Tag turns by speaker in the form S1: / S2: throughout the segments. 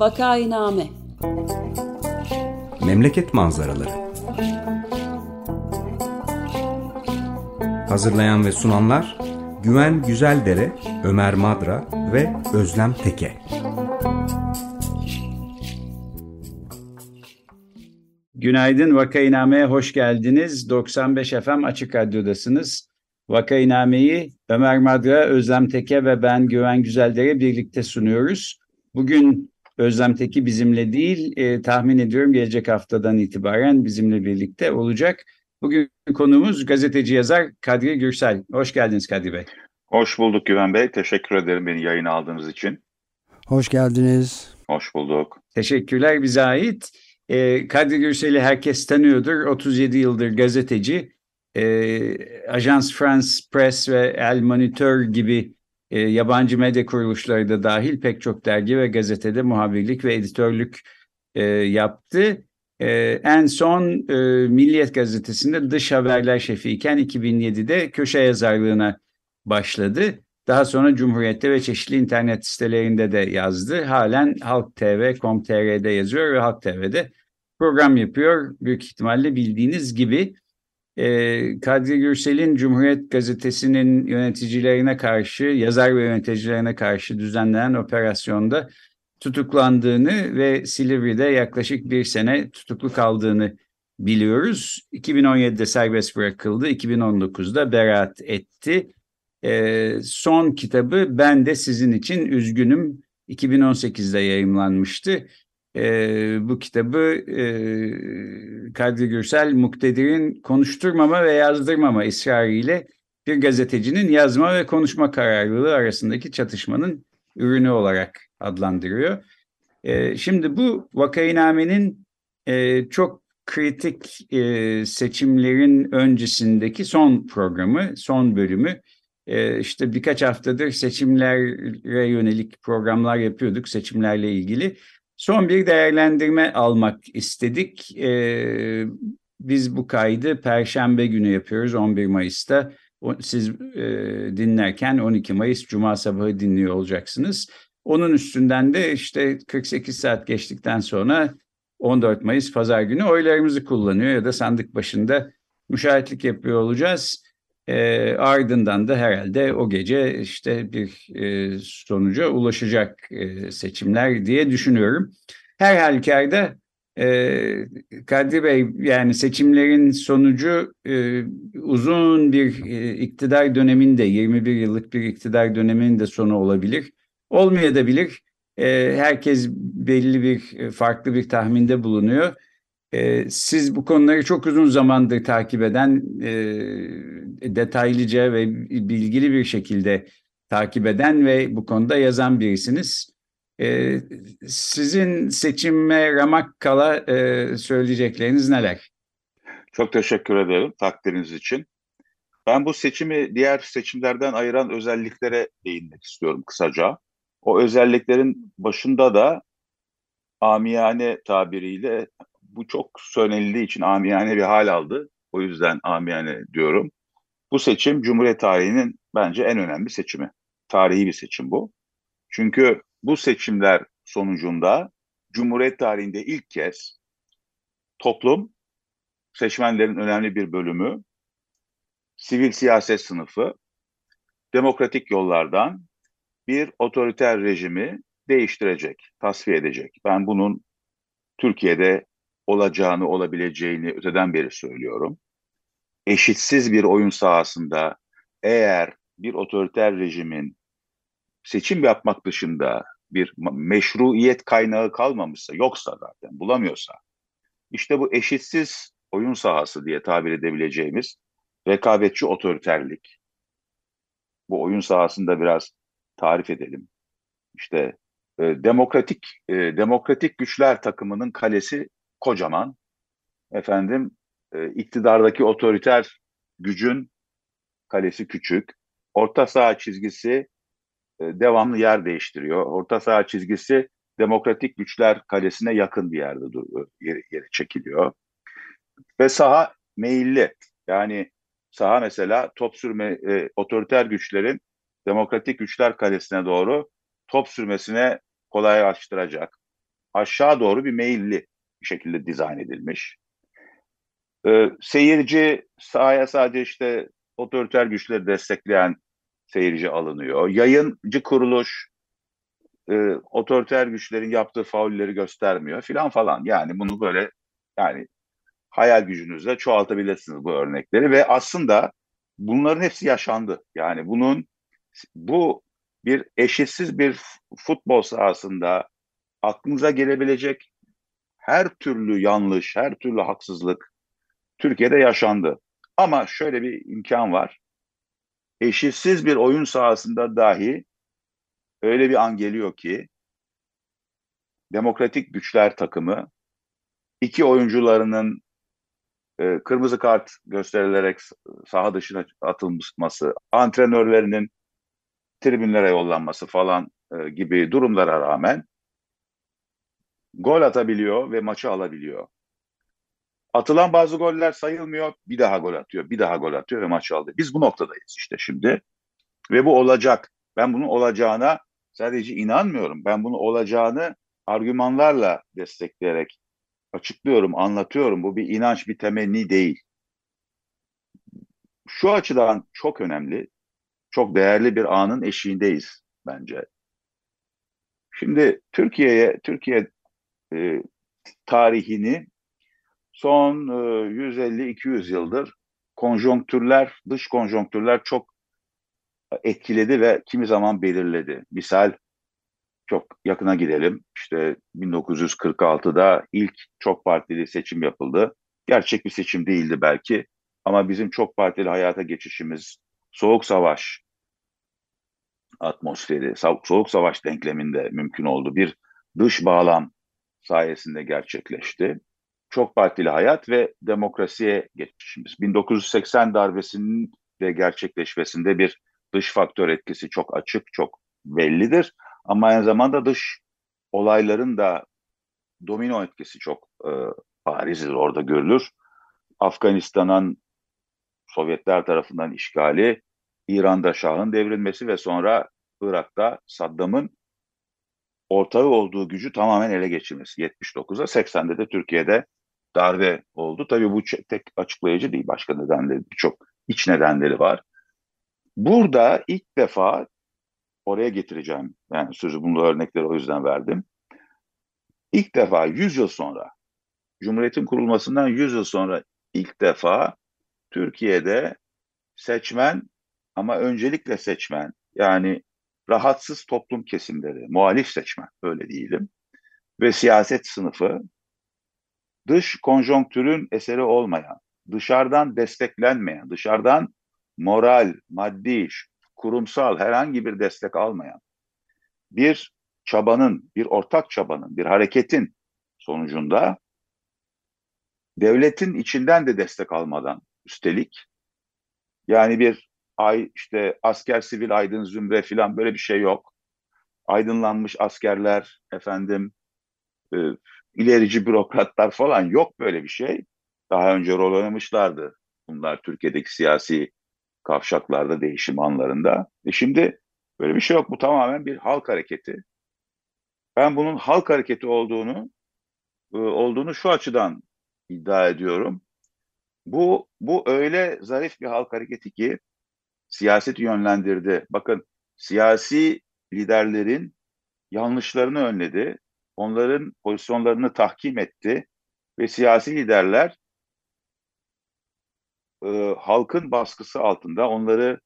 S1: Vakainame
S2: Memleket manzaraları Hazırlayan ve sunanlar Güven Güzeldere, Ömer Madra ve Özlem Teke
S3: Günaydın Vakainame'ye hoş geldiniz. 95 FM Açık Radyo'dasınız. Vakainame'yi Ömer Madra, Özlem Teke ve ben Güven Güzeldere birlikte sunuyoruz. Bugün Özlem Teki bizimle değil, e, tahmin ediyorum gelecek haftadan itibaren bizimle birlikte olacak. Bugün konuğumuz gazeteci yazar Kadri Gürsel. Hoş geldiniz Kadri Bey.
S4: Hoş bulduk Güven Bey. Teşekkür ederim beni yayına aldığınız için.
S5: Hoş geldiniz.
S4: Hoş bulduk.
S3: Teşekkürler bize ait. E, Kadri Gürsel'i herkes tanıyordur. 37 yıldır gazeteci. E, Ajans France Press ve El Moniteur gibi e, yabancı medya kuruluşları da dahil pek çok dergi ve gazetede muhabirlik ve editörlük e, yaptı. E, en son e, Milliyet Gazetesi'nde dış haberler şefiyken 2007'de köşe yazarlığına başladı. Daha sonra Cumhuriyet'te ve çeşitli internet sitelerinde de yazdı. Halen Halk TV, Com.tr'de yazıyor ve Halk TV'de program yapıyor. Büyük ihtimalle bildiğiniz gibi e, Kadri Gürsel'in Cumhuriyet Gazetesi'nin yöneticilerine karşı, yazar ve yöneticilerine karşı düzenlenen operasyonda tutuklandığını ve Silivri'de yaklaşık bir sene tutuklu kaldığını biliyoruz. 2017'de serbest bırakıldı, 2019'da beraat etti. E, son kitabı Ben de Sizin için Üzgünüm 2018'de yayımlanmıştı. E, bu kitabı e, Kadri Gürsel Muktedir'in konuşturmama ve yazdırmama ısrarıyla bir gazetecinin yazma ve konuşma kararlılığı arasındaki çatışmanın ürünü olarak adlandırıyor. E, şimdi bu vakainamenin e, çok kritik e, seçimlerin öncesindeki son programı, son bölümü. E, işte birkaç haftadır seçimlere yönelik programlar yapıyorduk seçimlerle ilgili. Son bir değerlendirme almak istedik. Ee, biz bu kaydı Perşembe günü yapıyoruz 11 Mayıs'ta. Siz e, dinlerken 12 Mayıs Cuma sabahı dinliyor olacaksınız. Onun üstünden de işte 48 saat geçtikten sonra 14 Mayıs Pazar günü oylarımızı kullanıyor ya da sandık başında müşahitlik yapıyor olacağız. E, ardından da herhalde o gece işte bir e, sonuca ulaşacak e, seçimler diye düşünüyorum. Her halükarda e, Kadri Bey yani seçimlerin sonucu e, uzun bir e, iktidar döneminde 21 yıllık bir iktidar döneminin de sonu olabilir. Olmayabilir. E, herkes belli bir e, farklı bir tahminde bulunuyor. E, siz bu konuları çok uzun zamandır takip eden, e, detaylıca ve bilgili bir şekilde takip eden ve bu konuda yazan birisiniz. E, sizin seçime ramak kala e, söyleyecekleriniz neler?
S4: Çok teşekkür ederim takdiriniz için. Ben bu seçimi diğer seçimlerden ayıran özelliklere değinmek istiyorum kısaca. O özelliklerin başında da amiyane tabiriyle bu çok söylenildiği için amiyane bir hal aldı. O yüzden amiyane diyorum. Bu seçim Cumhuriyet tarihinin bence en önemli seçimi. Tarihi bir seçim bu. Çünkü bu seçimler sonucunda Cumhuriyet tarihinde ilk kez toplum, seçmenlerin önemli bir bölümü, sivil siyaset sınıfı, demokratik yollardan bir otoriter rejimi değiştirecek, tasfiye edecek. Ben bunun Türkiye'de olacağını, olabileceğini öteden beri söylüyorum. Eşitsiz bir oyun sahasında eğer bir otoriter rejimin seçim yapmak dışında bir meşruiyet kaynağı kalmamışsa, yoksa zaten bulamıyorsa, işte bu eşitsiz oyun sahası diye tabir edebileceğimiz rekabetçi otoriterlik. Bu oyun sahasında biraz tarif edelim. İşte e, demokratik e, demokratik güçler takımının kalesi kocaman. Efendim e, iktidardaki otoriter gücün kalesi küçük. Orta saha çizgisi e, devamlı yer değiştiriyor. Orta saha çizgisi demokratik güçler kalesine yakın bir yerde yeri, yeri çekiliyor. Ve saha meyilli. Yani saha mesela top sürme e, otoriter güçlerin demokratik güçler kalesine doğru top sürmesine kolaylaştıracak. aşağı doğru bir meyilli bir şekilde dizayn edilmiş. Ee, seyirci sahaya sadece işte otoriter güçleri destekleyen seyirci alınıyor. Yayıncı kuruluş e, otoriter güçlerin yaptığı faulleri göstermiyor filan falan. Yani bunu böyle yani hayal gücünüzle çoğaltabilirsiniz bu örnekleri ve aslında bunların hepsi yaşandı. Yani bunun bu bir eşitsiz bir futbol sahasında aklınıza gelebilecek her türlü yanlış, her türlü haksızlık Türkiye'de yaşandı. Ama şöyle bir imkan var. Eşitsiz bir oyun sahasında dahi öyle bir an geliyor ki demokratik güçler takımı iki oyuncularının e, kırmızı kart gösterilerek saha dışına atılması, antrenörlerinin tribünlere yollanması falan e, gibi durumlara rağmen gol atabiliyor ve maçı alabiliyor. Atılan bazı goller sayılmıyor, bir daha gol atıyor, bir daha gol atıyor ve maçı aldı. Biz bu noktadayız işte şimdi. Ve bu olacak. Ben bunun olacağına sadece inanmıyorum. Ben bunu olacağını argümanlarla destekleyerek açıklıyorum, anlatıyorum. Bu bir inanç, bir temenni değil. Şu açıdan çok önemli, çok değerli bir anın eşiğindeyiz bence. Şimdi Türkiye'ye, Türkiye e, tarihini son e, 150-200 yıldır konjonktürler, dış konjonktürler çok etkiledi ve kimi zaman belirledi. Misal çok yakına gidelim. İşte 1946'da ilk çok partili seçim yapıldı. Gerçek bir seçim değildi belki ama bizim çok partili hayata geçişimiz soğuk savaş atmosferi, soğuk savaş denkleminde mümkün oldu. Bir dış bağlam sayesinde gerçekleşti. Çok partili hayat ve demokrasiye geçişimiz. 1980 darbesinin de gerçekleşmesinde bir dış faktör etkisi çok açık, çok bellidir. Ama aynı zamanda dış olayların da domino etkisi çok e, barizdir orada görülür. Afganistan'ın Sovyetler tarafından işgali, İran'da Şah'ın devrilmesi ve sonra Irak'ta Saddam'ın ortağı olduğu gücü tamamen ele geçirmesi 79'a 80'de de Türkiye'de darbe oldu. Tabii bu tek açıklayıcı değil. Başka nedenleri birçok iç nedenleri var. Burada ilk defa oraya getireceğim. Yani sözü bunu örnekleri o yüzden verdim. İlk defa 100 yıl sonra Cumhuriyet'in kurulmasından 100 yıl sonra ilk defa Türkiye'de seçmen ama öncelikle seçmen yani rahatsız toplum kesimleri, muhalif seçmen öyle diyelim ve siyaset sınıfı dış konjonktürün eseri olmayan, dışarıdan desteklenmeyen, dışarıdan moral, maddi, kurumsal herhangi bir destek almayan bir çabanın, bir ortak çabanın, bir hareketin sonucunda devletin içinden de destek almadan üstelik yani bir ay işte asker sivil aydın zümre filan böyle bir şey yok. Aydınlanmış askerler efendim e, ilerici bürokratlar falan yok böyle bir şey. Daha önce rol oynamışlardı. Bunlar Türkiye'deki siyasi kavşaklarda değişim anlarında. E şimdi böyle bir şey yok. Bu tamamen bir halk hareketi. Ben bunun halk hareketi olduğunu e, olduğunu şu açıdan iddia ediyorum. Bu bu öyle zarif bir halk hareketi ki siyaseti yönlendirdi. Bakın siyasi liderlerin yanlışlarını önledi. Onların pozisyonlarını tahkim etti ve siyasi liderler e, halkın baskısı altında onları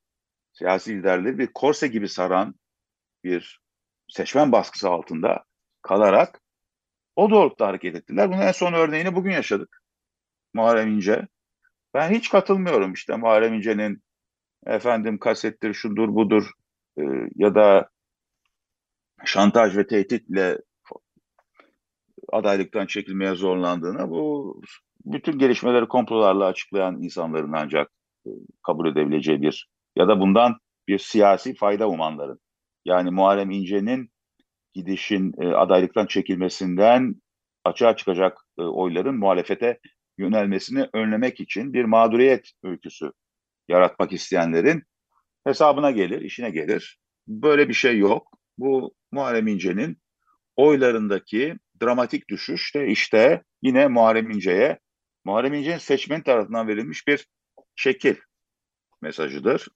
S4: siyasi liderleri bir korse gibi saran bir seçmen baskısı altında kalarak o doğrultuda hareket ettiler. Bunun en son örneğini bugün yaşadık. Muharrem İnce. Ben hiç katılmıyorum işte Muharrem İnce'nin efendim kasettir, şudur budur e, ya da şantaj ve tehditle adaylıktan çekilmeye zorlandığına bu bütün gelişmeleri komplolarla açıklayan insanların ancak e, kabul edebileceği bir ya da bundan bir siyasi fayda umanların. Yani Muharrem İnce'nin gidişin e, adaylıktan çekilmesinden açığa çıkacak e, oyların muhalefete yönelmesini önlemek için bir mağduriyet öyküsü yaratmak isteyenlerin hesabına gelir, işine gelir. Böyle bir şey yok. Bu Muharrem İnce'nin oylarındaki dramatik düşüş de işte yine Muharrem İnce'ye Muharrem İnce'nin seçmen tarafından verilmiş bir şekil mesajıdır.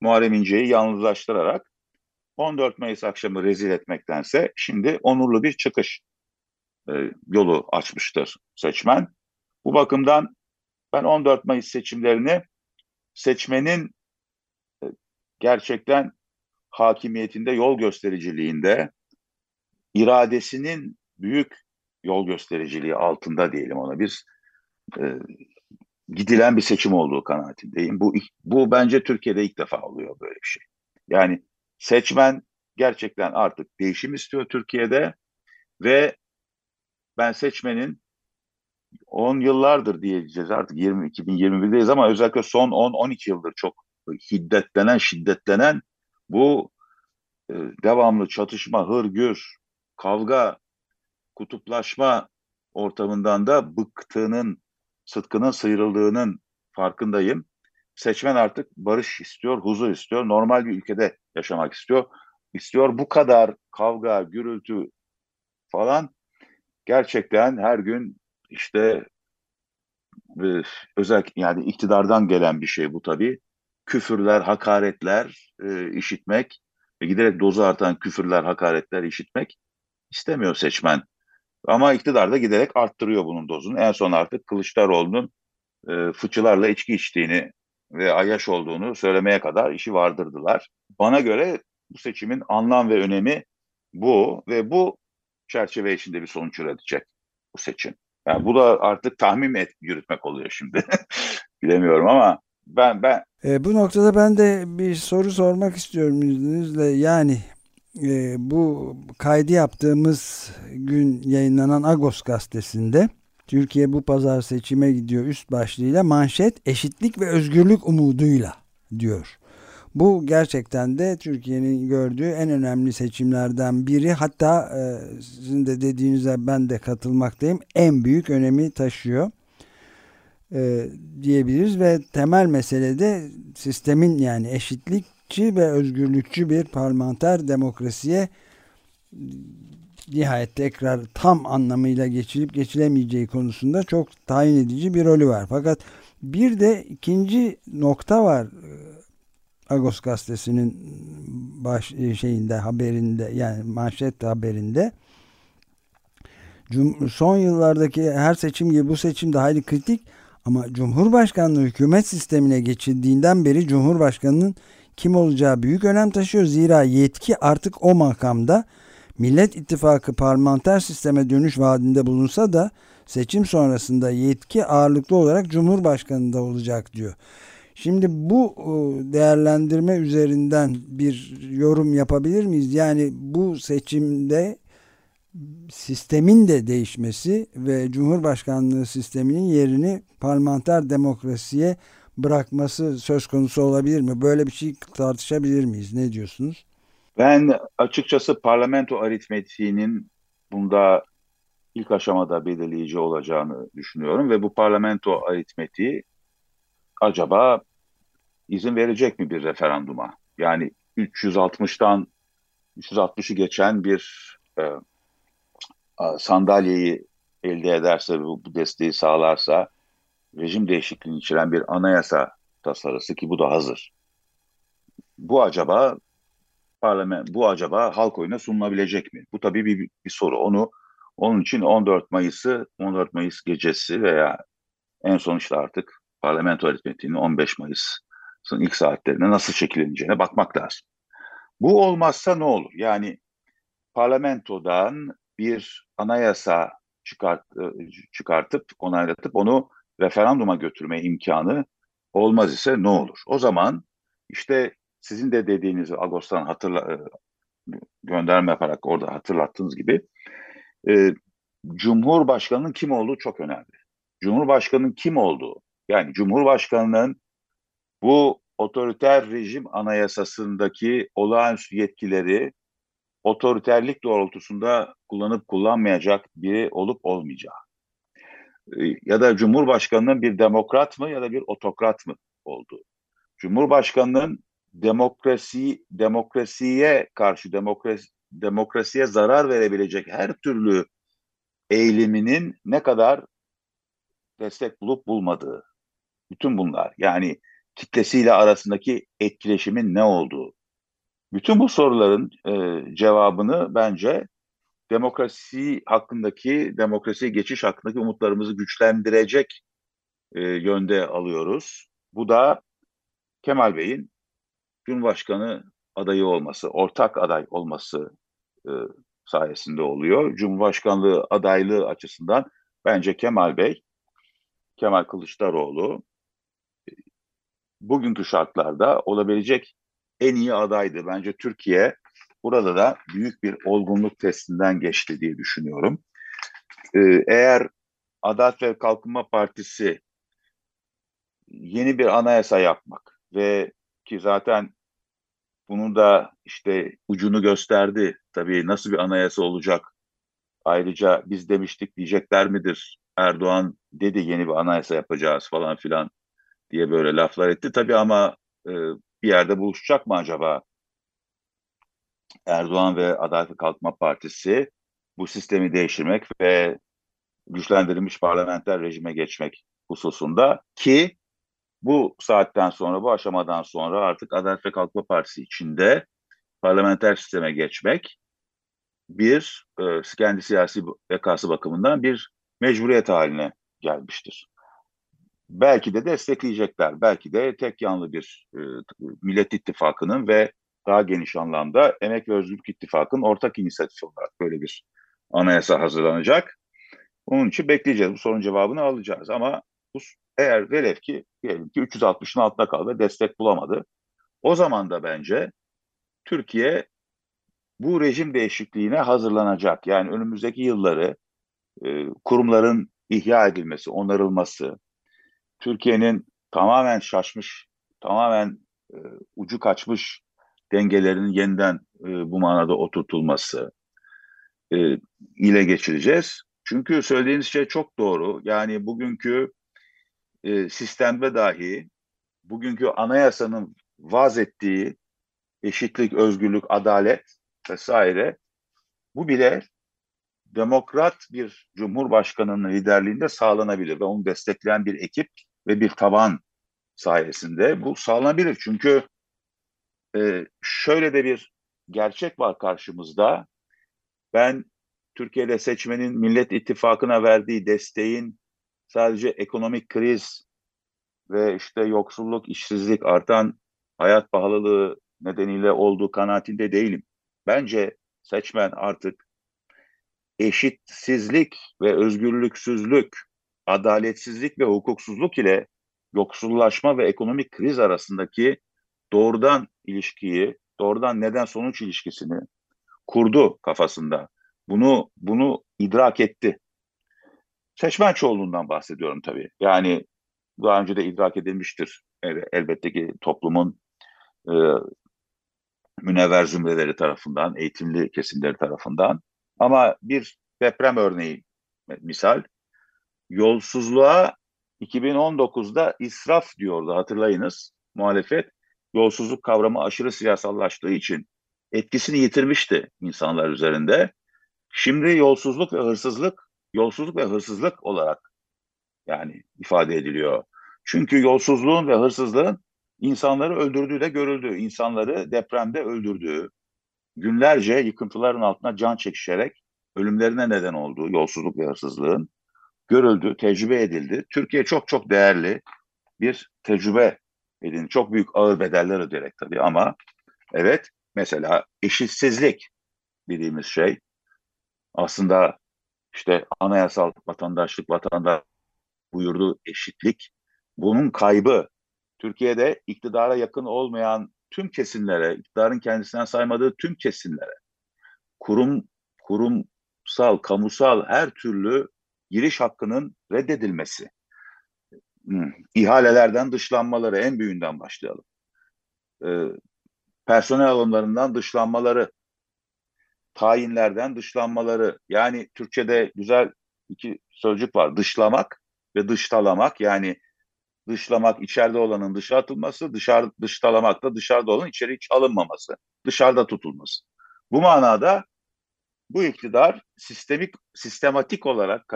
S4: Muharrem İnce'yi yalnızlaştırarak 14 Mayıs akşamı rezil etmektense şimdi onurlu bir çıkış e, yolu açmıştır seçmen. Bu bakımdan ben 14 Mayıs seçimlerini seçmenin e, gerçekten hakimiyetinde, yol göstericiliğinde, iradesinin büyük yol göstericiliği altında diyelim ona bir e, gidilen bir seçim olduğu kanaatindeyim. Bu bu bence Türkiye'de ilk defa oluyor böyle bir şey. Yani seçmen gerçekten artık değişim istiyor Türkiye'de ve ben seçmenin 10 yıllardır diyeceğiz artık 20 2021'deyiz ama özellikle son 10 12 yıldır çok hiddetlenen, şiddetlenen bu e, devamlı çatışma, hırgür, kavga, kutuplaşma ortamından da bıktığının, sıtkının sıyrıldığının farkındayım. Seçmen artık barış istiyor, huzur istiyor, normal bir ülkede yaşamak istiyor. İstiyor bu kadar kavga, gürültü falan gerçekten her gün işte e, özel yani iktidardan gelen bir şey bu tabii. Küfürler, hakaretler e, işitmek ve giderek dozu artan küfürler, hakaretler işitmek istemiyor seçmen. Ama iktidar da giderek arttırıyor bunun dozunu. En son artık Kılıçdaroğlu'nun e, fıçılarla içki içtiğini ve ayyaş olduğunu söylemeye kadar işi vardırdılar. Bana göre bu seçimin anlam ve önemi bu ve bu çerçeve içinde bir sonuç üretecek bu seçim. Yani bu da artık tahmin et, yürütmek oluyor şimdi. Bilemiyorum ama ben ben
S5: e, bu noktada ben de bir soru sormak istiyorum izninizle. Yani e, bu kaydı yaptığımız gün yayınlanan Agos gazetesinde Türkiye bu pazar seçime gidiyor üst başlığıyla manşet eşitlik ve özgürlük umuduyla diyor. Bu gerçekten de Türkiye'nin gördüğü en önemli seçimlerden biri. Hatta e, sizin de dediğinize ben de katılmaktayım. En büyük önemi taşıyor e, diyebiliriz ve temel mesele de sistemin yani eşitlikçi ve özgürlükçü bir parlamenter demokrasiye nihayet tekrar tam anlamıyla geçilip geçilemeyeceği konusunda çok tayin edici bir rolü var. Fakat bir de ikinci nokta var Agos gazetesinin baş e, şeyinde haberinde yani manşet haberinde son yıllardaki her seçim gibi bu seçim de hayli kritik ama Cumhurbaşkanlığı hükümet sistemine geçildiğinden beri Cumhurbaşkanının kim olacağı büyük önem taşıyor. Zira yetki artık o makamda Millet İttifakı parlamenter sisteme dönüş vaadinde bulunsa da seçim sonrasında yetki ağırlıklı olarak Cumhurbaşkanı'nda olacak diyor. Şimdi bu e, değerlendirme üzerinden bir yorum yapabilir miyiz? Yani bu seçimde sistemin de değişmesi ve Cumhurbaşkanlığı sisteminin yerini parlamenter demokrasiye bırakması söz konusu olabilir mi? Böyle bir şey tartışabilir miyiz? Ne diyorsunuz?
S4: Ben açıkçası parlamento aritmetiğinin bunda ilk aşamada belirleyici olacağını düşünüyorum ve bu parlamento aritmetiği acaba izin verecek mi bir referanduma? Yani 360'tan 360'ı geçen bir e, sandalyeyi elde ederse, bu, bu desteği sağlarsa rejim değişikliğini içeren bir anayasa tasarısı ki bu da hazır. Bu acaba parlament bu acaba halk oyuna sunulabilecek mi? Bu tabii bir, bir soru. Onu onun için 14 Mayıs'ı 14 Mayıs gecesi veya en son işte artık parlamento aritmetiğinin 15 Mayıs ilk saatlerine nasıl şekilleneceğine bakmak lazım. Bu olmazsa ne olur? Yani parlamentodan bir anayasa çıkart, e, çıkartıp onaylatıp onu referanduma götürme imkanı olmaz ise ne olur? O zaman işte sizin de dediğiniz Ağustos'tan hatırla e, gönderme yaparak orada hatırlattığınız gibi e, Cumhurbaşkanının kim olduğu çok önemli. Cumhurbaşkanının kim olduğu yani Cumhurbaşkanının bu otoriter rejim anayasasındaki olağanüstü yetkileri otoriterlik doğrultusunda kullanıp kullanmayacak biri olup olmayacağı. Ee, ya da Cumhurbaşkanı'nın bir demokrat mı ya da bir otokrat mı olduğu. Cumhurbaşkanı'nın demokrasi demokrasiye karşı demokrasi, demokrasiye zarar verebilecek her türlü eğiliminin ne kadar destek bulup bulmadığı. Bütün bunlar yani kitlesiyle arasındaki etkileşimin ne olduğu. Bütün bu soruların e, cevabını bence demokrasi hakkındaki, demokrasiye geçiş hakkındaki umutlarımızı güçlendirecek e, yönde alıyoruz. Bu da Kemal Bey'in Cumhurbaşkanı adayı olması, ortak aday olması e, sayesinde oluyor. Cumhurbaşkanlığı adaylığı açısından bence Kemal Bey, Kemal Kılıçdaroğlu bugünkü şartlarda olabilecek en iyi adaydı. Bence Türkiye burada da büyük bir olgunluk testinden geçti diye düşünüyorum. Ee, eğer Adalet ve Kalkınma Partisi yeni bir anayasa yapmak ve ki zaten bunu da işte ucunu gösterdi. Tabii nasıl bir anayasa olacak? Ayrıca biz demiştik diyecekler midir? Erdoğan dedi yeni bir anayasa yapacağız falan filan diye böyle laflar etti. Tabii ama e, bir yerde buluşacak mı acaba? Erdoğan ve Adalet ve Kalkınma Partisi bu sistemi değiştirmek ve güçlendirilmiş parlamenter rejime geçmek hususunda ki bu saatten sonra, bu aşamadan sonra artık Adalet ve Kalkınma Partisi içinde parlamenter sisteme geçmek bir e, kendi siyasi bekası bakımından bir mecburiyet haline gelmiştir. Belki de destekleyecekler, belki de tek yanlı bir e, Millet İttifakı'nın ve daha geniş anlamda Emek ve Özgürlük İttifakı'nın ortak inisiyatifi olarak böyle bir anayasa hazırlanacak. Onun için bekleyeceğiz. Bu sorunun cevabını alacağız. Ama bu, eğer velev ki diyelim ki 360'ın altında kaldı ve destek bulamadı. O zaman da bence Türkiye bu rejim değişikliğine hazırlanacak. Yani önümüzdeki yılları e, kurumların ihya edilmesi, onarılması, Türkiye'nin tamamen şaşmış, tamamen e, ucu kaçmış dengelerinin yeniden e, bu manada oturtulması e, ile geçireceğiz. Çünkü söylediğiniz şey çok doğru. Yani bugünkü e, sistemde dahi bugünkü anayasanın vaz ettiği eşitlik, özgürlük, adalet vesaire bu bile demokrat bir cumhurbaşkanının liderliğinde sağlanabilir ve onu destekleyen bir ekip ve bir taban sayesinde bu sağlanabilir. Çünkü e, şöyle de bir gerçek var karşımızda. Ben Türkiye'de seçmenin Millet İttifakı'na verdiği desteğin sadece ekonomik kriz ve işte yoksulluk, işsizlik, artan hayat pahalılığı nedeniyle olduğu kanaatinde değilim. Bence seçmen artık eşitsizlik ve özgürlüksüzlük, adaletsizlik ve hukuksuzluk ile yoksullaşma ve ekonomik kriz arasındaki doğrudan ilişkiyi, doğrudan neden sonuç ilişkisini kurdu kafasında. Bunu bunu idrak etti. Seçmen çoğunluğundan bahsediyorum tabii. Yani daha önce de idrak edilmiştir. Elbette ki toplumun e, münevver zümreleri tarafından, eğitimli kesimleri tarafından. Ama bir deprem örneği misal, yolsuzluğa 2019'da israf diyordu hatırlayınız muhalefet. Yolsuzluk kavramı aşırı siyasallaştığı için etkisini yitirmişti insanlar üzerinde. Şimdi yolsuzluk ve hırsızlık, yolsuzluk ve hırsızlık olarak yani ifade ediliyor. Çünkü yolsuzluğun ve hırsızlığın insanları öldürdüğü de görüldü. İnsanları depremde öldürdüğü, günlerce yıkıntıların altına can çekişerek ölümlerine neden olduğu yolsuzluk ve hırsızlığın görüldü, tecrübe edildi. Türkiye çok çok değerli bir tecrübe edin. Çok büyük ağır bedeller ödeyerek tabii ama evet mesela eşitsizlik dediğimiz şey aslında işte anayasal vatandaşlık, vatandaş buyurduğu eşitlik bunun kaybı Türkiye'de iktidara yakın olmayan tüm kesimlere, iktidarın kendisinden saymadığı tüm kesimlere kurum kurumsal, kamusal her türlü giriş hakkının reddedilmesi. Hmm, ihalelerden dışlanmaları en büyüğünden başlayalım. Ee, personel alımlarından dışlanmaları, tayinlerden dışlanmaları. Yani Türkçe'de güzel iki sözcük var. Dışlamak ve dıştalamak. Yani dışlamak içeride olanın dışa atılması, dışarı dıştalamak da dışarıda olanın içeri hiç alınmaması, dışarıda tutulması. Bu manada bu iktidar sistemik sistematik olarak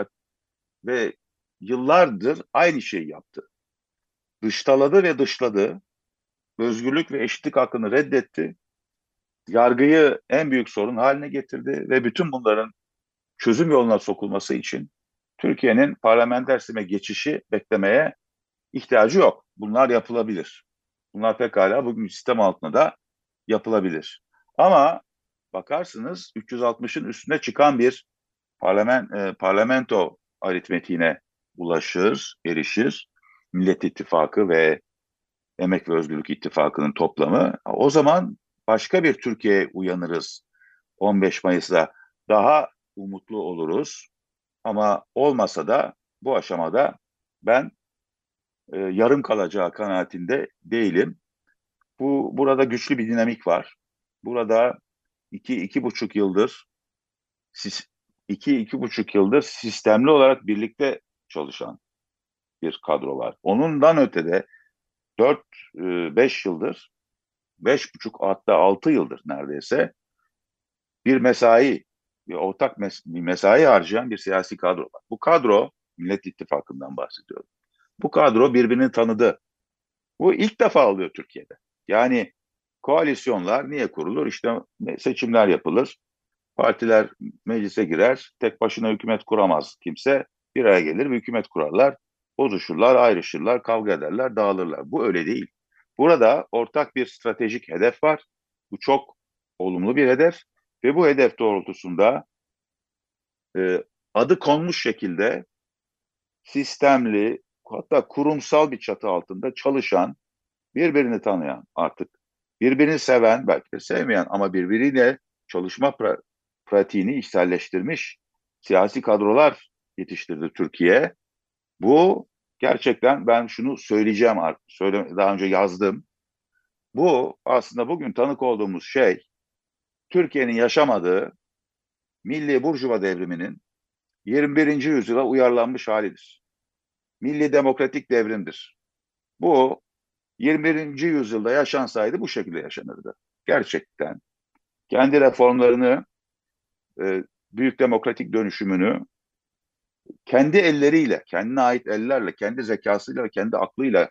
S4: ve yıllardır aynı şeyi yaptı. Dıştaladı ve dışladı. Özgürlük ve eşitlik hakkını reddetti. Yargıyı en büyük sorun haline getirdi ve bütün bunların çözüm yoluna sokulması için Türkiye'nin parlamenter sisteme geçişi beklemeye ihtiyacı yok. Bunlar yapılabilir. Bunlar pekala bugün sistem altında da yapılabilir. Ama bakarsınız 360'ın üstüne çıkan bir parlament, e, parlamento aritmetiğine ulaşır, erişir. Millet İttifakı ve Emek ve Özgürlük İttifakı'nın toplamı. O zaman başka bir Türkiye uyanırız. 15 Mayıs'ta daha umutlu oluruz. Ama olmasa da bu aşamada ben e, yarım kalacağı kanaatinde değilim. Bu burada güçlü bir dinamik var. Burada iki iki buçuk yıldır siz iki iki buçuk yıldır sistemli olarak birlikte çalışan bir kadro var. Onundan ötede dört e, beş yıldır beş buçuk hatta altı yıldır neredeyse bir mesai bir ortak mes bir mesai harcayan bir siyasi kadro var. Bu kadro Millet İttifakı'ndan bahsediyorum. Bu kadro birbirini tanıdı. Bu ilk defa oluyor Türkiye'de. Yani koalisyonlar niye kurulur? İşte seçimler yapılır. Partiler meclise girer. Tek başına hükümet kuramaz kimse. Bir araya gelir bir hükümet kurarlar. Bozuşurlar, ayrışırlar, kavga ederler, dağılırlar. Bu öyle değil. Burada ortak bir stratejik hedef var. Bu çok olumlu bir hedef ve bu hedef doğrultusunda e, adı konmuş şekilde sistemli hatta kurumsal bir çatı altında çalışan birbirini tanıyan artık birbirini seven belki de sevmeyen ama birbiriyle çalışma pra pratiğini içselleştirmiş siyasi kadrolar yetiştirdi Türkiye. Bu gerçekten ben şunu söyleyeceğim artık. Söyle, daha önce yazdım. Bu aslında bugün tanık olduğumuz şey Türkiye'nin yaşamadığı milli burjuva devriminin 21. yüzyıla uyarlanmış halidir. Milli demokratik devrimdir. Bu 21. yüzyılda yaşansaydı bu şekilde yaşanırdı. Gerçekten kendi reformlarını, e, büyük demokratik dönüşümünü kendi elleriyle, kendine ait ellerle, kendi zekasıyla ve kendi aklıyla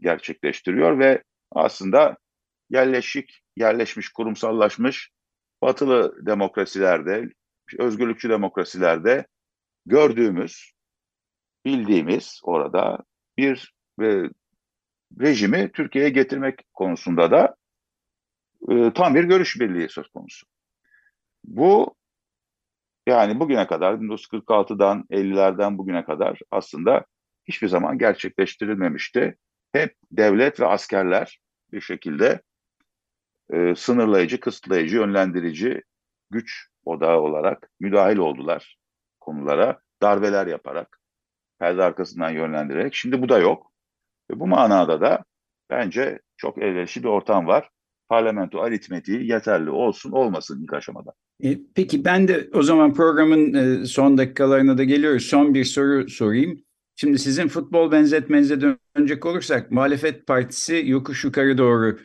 S4: gerçekleştiriyor ve aslında yerleşik, yerleşmiş, kurumsallaşmış batılı demokrasilerde, özgürlükçü demokrasilerde gördüğümüz, bildiğimiz orada bir e, rejimi Türkiye'ye getirmek konusunda da e, tam bir görüş birliği söz konusu. Bu yani bugüne kadar 1946'dan 50'lerden bugüne kadar aslında hiçbir zaman gerçekleştirilmemişti. Hep devlet ve askerler bir şekilde e, sınırlayıcı, kısıtlayıcı, yönlendirici güç odağı olarak müdahil oldular konulara. Darbeler yaparak, perde arkasından yönlendirerek. Şimdi bu da yok. Ve bu manada da bence çok elverişli bir ortam var. Parlamento aritmetiği yeterli olsun olmasın ilk aşamada.
S3: E, peki ben de o zaman programın e, son dakikalarına da geliyoruz. Son bir soru sorayım. Şimdi sizin futbol benzetmenize dönecek olursak muhalefet partisi yokuş yukarı doğru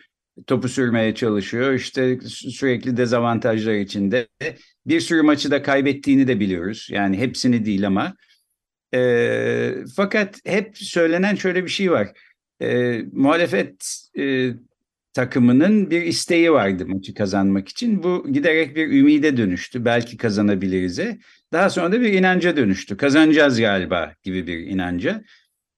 S3: topu sürmeye çalışıyor. İşte sürekli dezavantajlar içinde. Bir sürü maçı da kaybettiğini de biliyoruz. Yani hepsini değil ama. E, fakat hep söylenen şöyle bir şey var. E, muhalefet e, takımının bir isteği vardı maçı kazanmak için. Bu giderek bir ümide dönüştü. Belki kazanabiliriz'e. Daha sonra da bir inanca dönüştü. Kazanacağız galiba gibi bir inanca.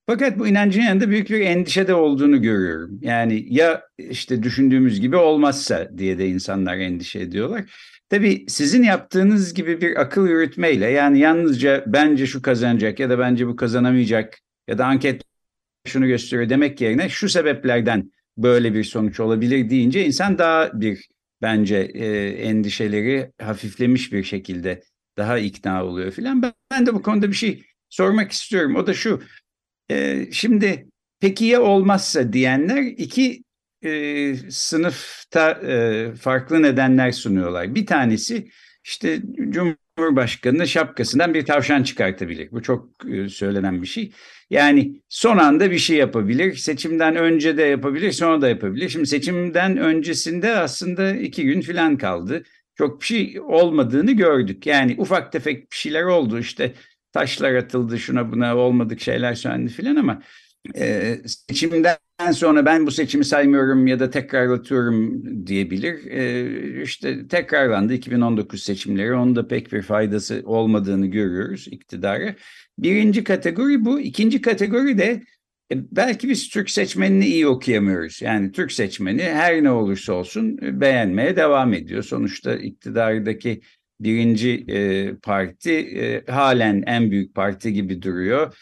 S3: Fakat bu inancın yanında büyük bir endişe de olduğunu görüyorum. Yani ya işte düşündüğümüz gibi olmazsa diye de insanlar endişe ediyorlar. Tabii sizin yaptığınız gibi bir akıl yürütmeyle yani yalnızca bence şu kazanacak ya da bence bu kazanamayacak ya da anket şunu gösteriyor demek yerine şu sebeplerden böyle bir sonuç olabilir deyince insan daha bir bence e, endişeleri hafiflemiş bir şekilde daha ikna oluyor filan. Ben, ben de bu konuda bir şey sormak istiyorum. O da şu. E, şimdi peki ya olmazsa diyenler iki e, sınıfta e, farklı nedenler sunuyorlar. Bir tanesi işte Cumhurbaşkanı şapkasından bir tavşan çıkartabilir. Bu çok e, söylenen bir şey. Yani son anda bir şey yapabilir. Seçimden önce de yapabilir, sonra da yapabilir. Şimdi seçimden öncesinde aslında iki gün falan kaldı. çok bir şey olmadığını gördük. Yani ufak tefek bir şeyler oldu işte taşlar atıldı şuna buna olmadık şeyler söylendi filan ama e, seçimden sonra ben bu seçimi saymıyorum ya da tekrarlatıyorum diyebilir. E, işte tekrarlandı 2019 seçimleri. Onun da pek bir faydası olmadığını görüyoruz iktidarı. Birinci kategori bu. İkinci kategori de e, belki biz Türk seçmenini iyi okuyamıyoruz. Yani Türk seçmeni her ne olursa olsun e, beğenmeye devam ediyor. Sonuçta iktidardaki birinci e, parti halen en büyük parti gibi duruyor.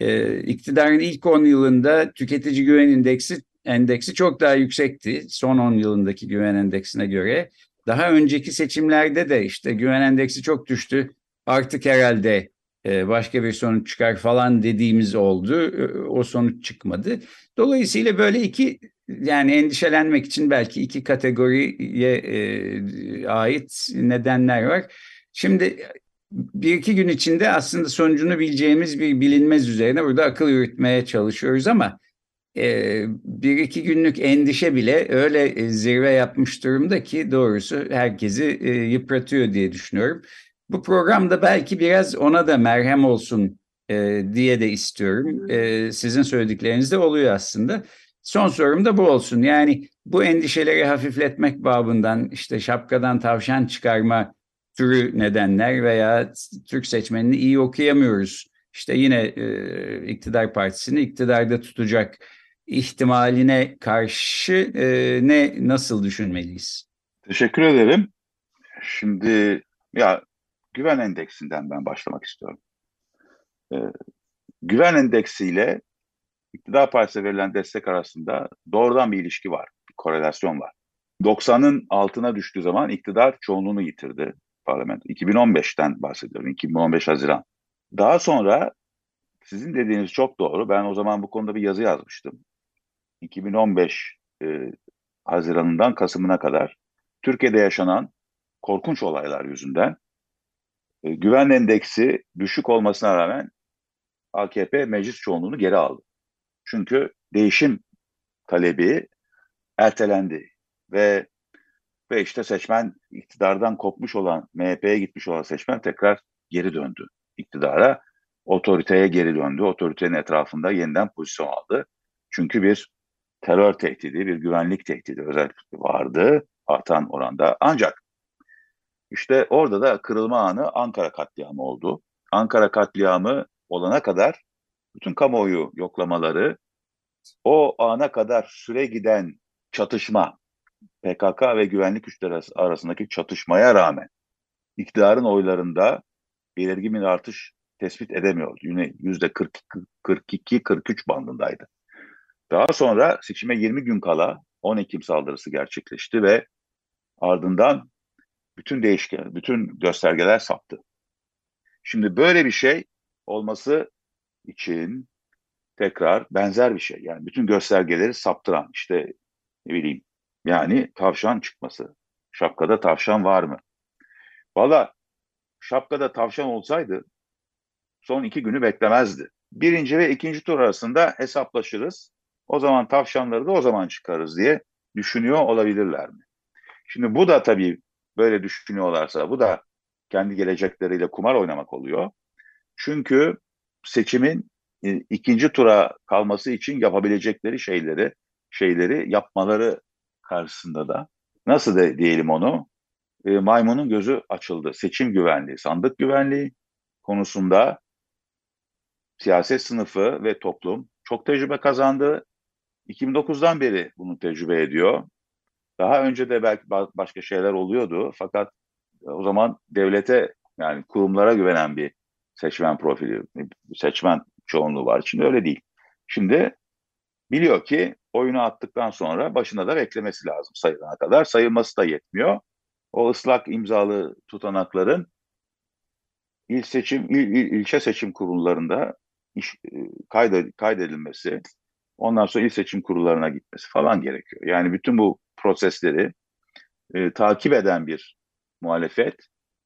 S3: E, iktidarın ilk 10 yılında tüketici güven indeksi endeksi çok daha yüksekti. Son 10 yılındaki güven endeksine göre. Daha önceki seçimlerde de işte güven endeksi çok düştü. Artık herhalde e, başka bir sonuç çıkar falan dediğimiz oldu. O sonuç çıkmadı. Dolayısıyla böyle iki yani endişelenmek için belki iki kategoriye e, ait nedenler var. Şimdi bir iki gün içinde aslında sonucunu bileceğimiz bir bilinmez üzerine burada akıl yürütmeye çalışıyoruz ama e, bir iki günlük endişe bile öyle e, zirve yapmış durumda ki doğrusu herkesi e, yıpratıyor diye düşünüyorum. Bu programda belki biraz ona da merhem olsun e, diye de istiyorum. E, sizin söyledikleriniz de oluyor aslında. Son sorum da bu olsun. Yani bu endişeleri hafifletmek babından işte şapkadan tavşan çıkarma türü nedenler veya Türk seçmenini iyi okuyamıyoruz. İşte yine e, iktidar partisini iktidarda tutacak ihtimaline karşı e, ne nasıl düşünmeliyiz?
S4: Teşekkür ederim. Şimdi ya güven endeksinden ben başlamak istiyorum. Ee, güven endeksiyle iktidar partisine verilen destek arasında doğrudan bir ilişki var, bir korelasyon var. 90'ın altına düştüğü zaman iktidar çoğunluğunu yitirdi parlamento. 2015'ten bahsediyorum, 2015 Haziran. Daha sonra sizin dediğiniz çok doğru. Ben o zaman bu konuda bir yazı yazmıştım. 2015 e, Haziran'ından Kasım'ına kadar Türkiye'de yaşanan korkunç olaylar yüzünden e, güven endeksi düşük olmasına rağmen AKP meclis çoğunluğunu geri aldı. Çünkü değişim talebi ertelendi ve ve işte seçmen iktidardan kopmuş olan MHP'ye gitmiş olan seçmen tekrar geri döndü iktidara. Otoriteye geri döndü. Otoritenin etrafında yeniden pozisyon aldı. Çünkü bir terör tehdidi, bir güvenlik tehdidi özellikle vardı artan oranda. Ancak işte orada da kırılma anı Ankara katliamı oldu. Ankara katliamı olana kadar bütün kamuoyu yoklamaları o ana kadar süre giden çatışma, PKK ve güvenlik güçleri arasındaki çatışmaya rağmen iktidarın oylarında belirgin bir artış tespit edemiyordu. Yine yüzde 42-43 bandındaydı. Daha sonra seçime 20 gün kala 10 Ekim saldırısı gerçekleşti ve ardından bütün değişken, bütün göstergeler saptı. Şimdi böyle bir şey olması için tekrar benzer bir şey. Yani bütün göstergeleri saptıran işte ne bileyim yani tavşan çıkması. Şapkada tavşan var mı? Valla şapkada tavşan olsaydı son iki günü beklemezdi. Birinci ve ikinci tur arasında hesaplaşırız. O zaman tavşanları da o zaman çıkarız diye düşünüyor olabilirler mi? Şimdi bu da tabii böyle düşünüyorlarsa bu da kendi gelecekleriyle kumar oynamak oluyor. Çünkü seçimin e, ikinci tura kalması için yapabilecekleri şeyleri şeyleri yapmaları karşısında da nasıl de diyelim onu e, maymunun gözü açıldı. Seçim güvenliği, sandık güvenliği konusunda siyaset sınıfı ve toplum çok tecrübe kazandı. 2009'dan beri bunu tecrübe ediyor. Daha önce de belki başka şeyler oluyordu fakat e, o zaman devlete yani kurumlara güvenen bir seçmen profili, seçmen çoğunluğu var. Şimdi öyle değil. Şimdi biliyor ki oyunu attıktan sonra başında da beklemesi lazım sayılana kadar. Sayılması da yetmiyor. O ıslak imzalı tutanakların il seçim, il, il, ilçe seçim kurullarında iş, e, kaydedilmesi, ondan sonra il seçim kurullarına gitmesi falan gerekiyor. Yani bütün bu prosesleri e, takip eden bir muhalefet,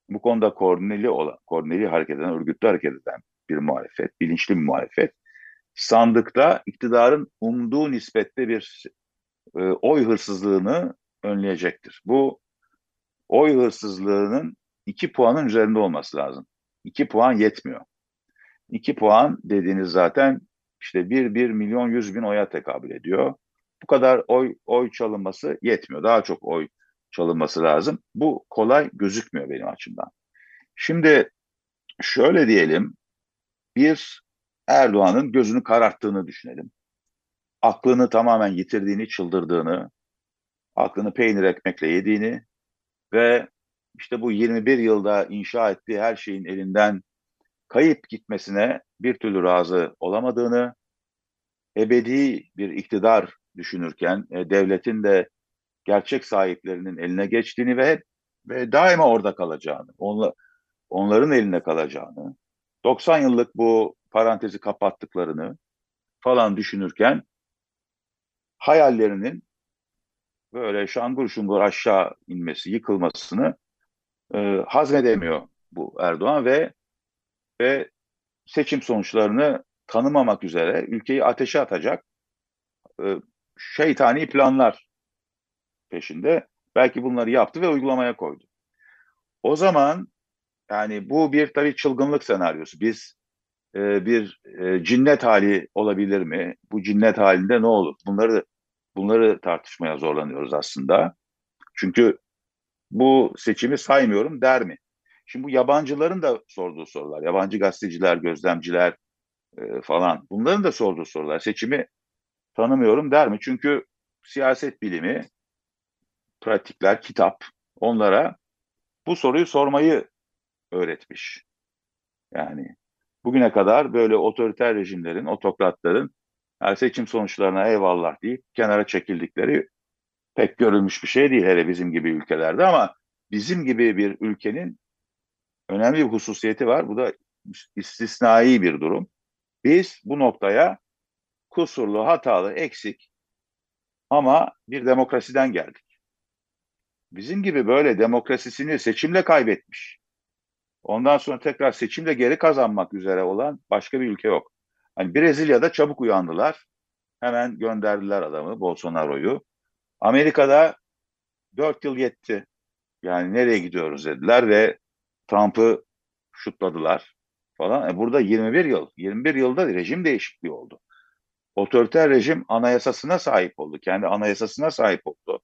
S4: bu konuda koordineli olan, koordineli hareket eden, örgütlü hareket eden bir muhalefet, bilinçli bir muhalefet, sandıkta iktidarın umduğu nispette bir e, oy hırsızlığını önleyecektir. Bu oy hırsızlığının 2 puanın üzerinde olması lazım. 2 puan yetmiyor. 2 puan dediğiniz zaten işte 1, 1 milyon 100 bin oya tekabül ediyor. Bu kadar oy, oy çalınması yetmiyor. Daha çok oy çalınması lazım. Bu kolay gözükmüyor benim açımdan. Şimdi şöyle diyelim, bir Erdoğan'ın gözünü kararttığını düşünelim. Aklını tamamen yitirdiğini, çıldırdığını, aklını peynir ekmekle yediğini ve işte bu 21 yılda inşa ettiği her şeyin elinden kayıp gitmesine bir türlü razı olamadığını, ebedi bir iktidar düşünürken e, devletin de gerçek sahiplerinin eline geçtiğini ve ve daima orada kalacağını, onla, onların eline kalacağını, 90 yıllık bu parantezi kapattıklarını falan düşünürken hayallerinin böyle şangur şungur aşağı inmesi, yıkılmasını e, hazmedemiyor bu Erdoğan ve ve seçim sonuçlarını tanımamak üzere ülkeyi ateşe atacak e, şeytani planlar peşinde. Belki bunları yaptı ve uygulamaya koydu. O zaman yani bu bir tabii çılgınlık senaryosu. Biz e, bir e, cinnet hali olabilir mi? Bu cinnet halinde ne olur? Bunları bunları tartışmaya zorlanıyoruz aslında. Çünkü bu seçimi saymıyorum der mi? Şimdi bu yabancıların da sorduğu sorular, yabancı gazeteciler, gözlemciler e, falan bunların da sorduğu sorular. Seçimi tanımıyorum der mi? Çünkü siyaset bilimi, pratikler, kitap onlara bu soruyu sormayı öğretmiş. Yani bugüne kadar böyle otoriter rejimlerin, otokratların yani seçim sonuçlarına eyvallah deyip kenara çekildikleri pek görülmüş bir şey değil hele bizim gibi ülkelerde ama bizim gibi bir ülkenin önemli bir hususiyeti var. Bu da istisnai bir durum. Biz bu noktaya kusurlu, hatalı, eksik ama bir demokrasiden geldik. Bizim gibi böyle demokrasisini seçimle kaybetmiş. Ondan sonra tekrar seçimle geri kazanmak üzere olan başka bir ülke yok. Hani Brezilya'da çabuk uyandılar. Hemen gönderdiler adamı, Bolsonaro'yu. Amerika'da dört yıl yetti. Yani nereye gidiyoruz dediler ve Trump'ı şutladılar falan. E burada 21 yıl, 21 yılda rejim değişikliği oldu. Otoriter rejim anayasasına sahip oldu. Kendi anayasasına sahip oldu.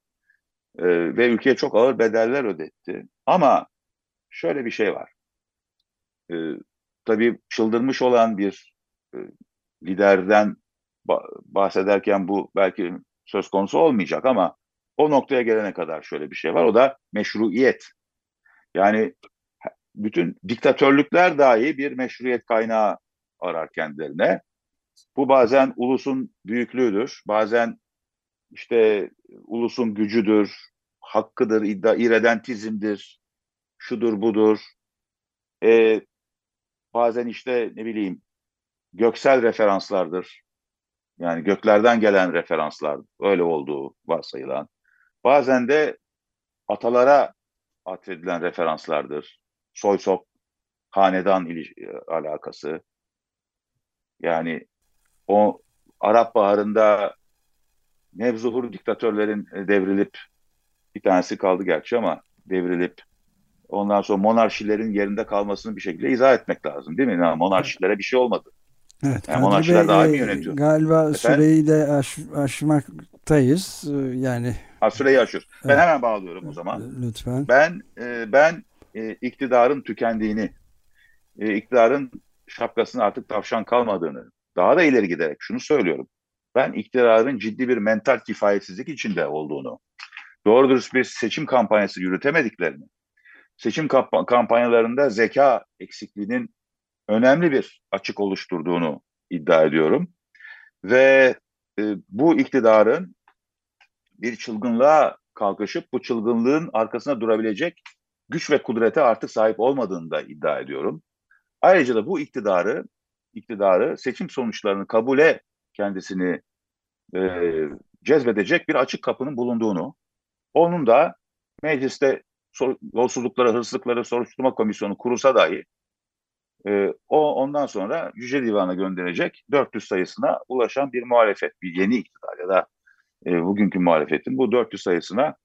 S4: E, ve ülkeye çok ağır bedeller ödetti. Ama şöyle bir şey var. E, tabii çıldırmış olan bir e, liderden bahsederken bu belki söz konusu olmayacak ama o noktaya gelene kadar şöyle bir şey var. O da meşruiyet. Yani bütün diktatörlükler dahi bir meşruiyet kaynağı arar kendilerine. Bu bazen ulusun büyüklüğüdür, bazen işte ulusun gücüdür, hakkıdır, iddia, iredentizmdir, şudur budur. Ee, bazen işte ne bileyim göksel referanslardır. Yani göklerden gelen referanslar öyle olduğu varsayılan. Bazen de atalara atfedilen referanslardır. Soy sop, hanedan alakası. Yani o Arap Baharı'nda nevzuhur diktatörlerin devrilip bir tanesi kaldı gerçi ama devrilip ondan sonra monarşilerin yerinde kalmasını bir şekilde izah etmek lazım değil mi? Yani monarşilere bir şey olmadı.
S5: Evet, yani monarşiler daha iyi yönetiyor. Galiba Efendim? süreyi de aş, aşmaktayız. Ee, yani
S4: ha, süreyi aşıyoruz. Ben evet. hemen bağlıyorum o zaman.
S5: Lütfen.
S4: Ben e, ben e, iktidarın tükendiğini, e, iktidarın şapkasının artık tavşan kalmadığını, daha da ileri giderek şunu söylüyorum. Ben iktidarın ciddi bir mental kifayetsizlik içinde olduğunu, doğru dürüst bir seçim kampanyası yürütemediklerini, seçim kamp kampanyalarında zeka eksikliğinin önemli bir açık oluşturduğunu iddia ediyorum. Ve e, bu iktidarın bir çılgınlığa kalkışıp bu çılgınlığın arkasına durabilecek güç ve kudrete artık sahip olmadığını da iddia ediyorum. Ayrıca da bu iktidarı iktidarı seçim sonuçlarını kabule kendisini e, cezbedecek bir açık kapının bulunduğunu, onun da mecliste yolsuzlukları, hırsızlıkları soruşturma komisyonu kurulsa dahi e, o ondan sonra Yüce Divan'a gönderecek 400 sayısına ulaşan bir muhalefet, bir yeni iktidar ya da e, bugünkü muhalefetin bu 400 sayısına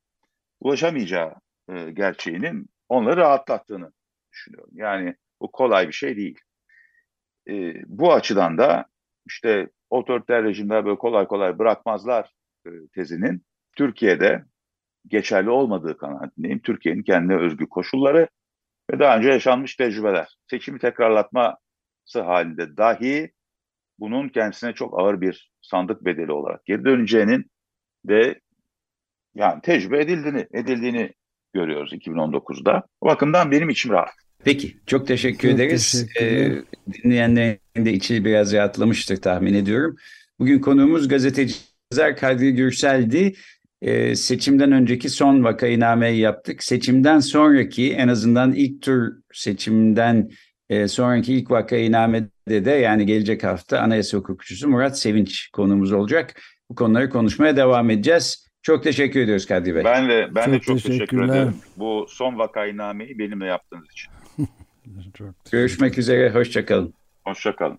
S4: ulaşamayacağı e, gerçeğinin onları rahatlattığını düşünüyorum. Yani bu kolay bir şey değil. E, bu açıdan da işte otoriter rejimler böyle kolay kolay bırakmazlar e, tezinin Türkiye'de geçerli olmadığı kanaatindeyim. Türkiye'nin kendine özgü koşulları ve daha önce yaşanmış tecrübeler. Seçimi tekrarlatması halinde dahi bunun kendisine çok ağır bir sandık bedeli olarak geri döneceğinin ve yani tecrübe edildiğini, edildiğini görüyoruz 2019'da. O bakımdan benim içim rahat.
S3: Peki, çok teşekkür çok ederiz. Ee, dinleyenlerin de içi biraz rahatlamıştır tahmin ediyorum. Bugün konuğumuz gazeteci yazar Kadri Gürsel'di. Ee, seçimden önceki son vakaynameyi yaptık. Seçimden sonraki en azından ilk tur seçimden e, sonraki ilk vakayinamede de yani gelecek hafta anayasa hukukçusu Murat Sevinç konuğumuz olacak. Bu konuları konuşmaya devam edeceğiz. Çok teşekkür ediyoruz Kadri Bey.
S4: Ben de ben çok de çok teşekkür ederim. Bu son vakaynameyi benimle yaptığınız için.
S3: çok Görüşmek üzere. Hoşçakalın.
S4: Hoşçakalın.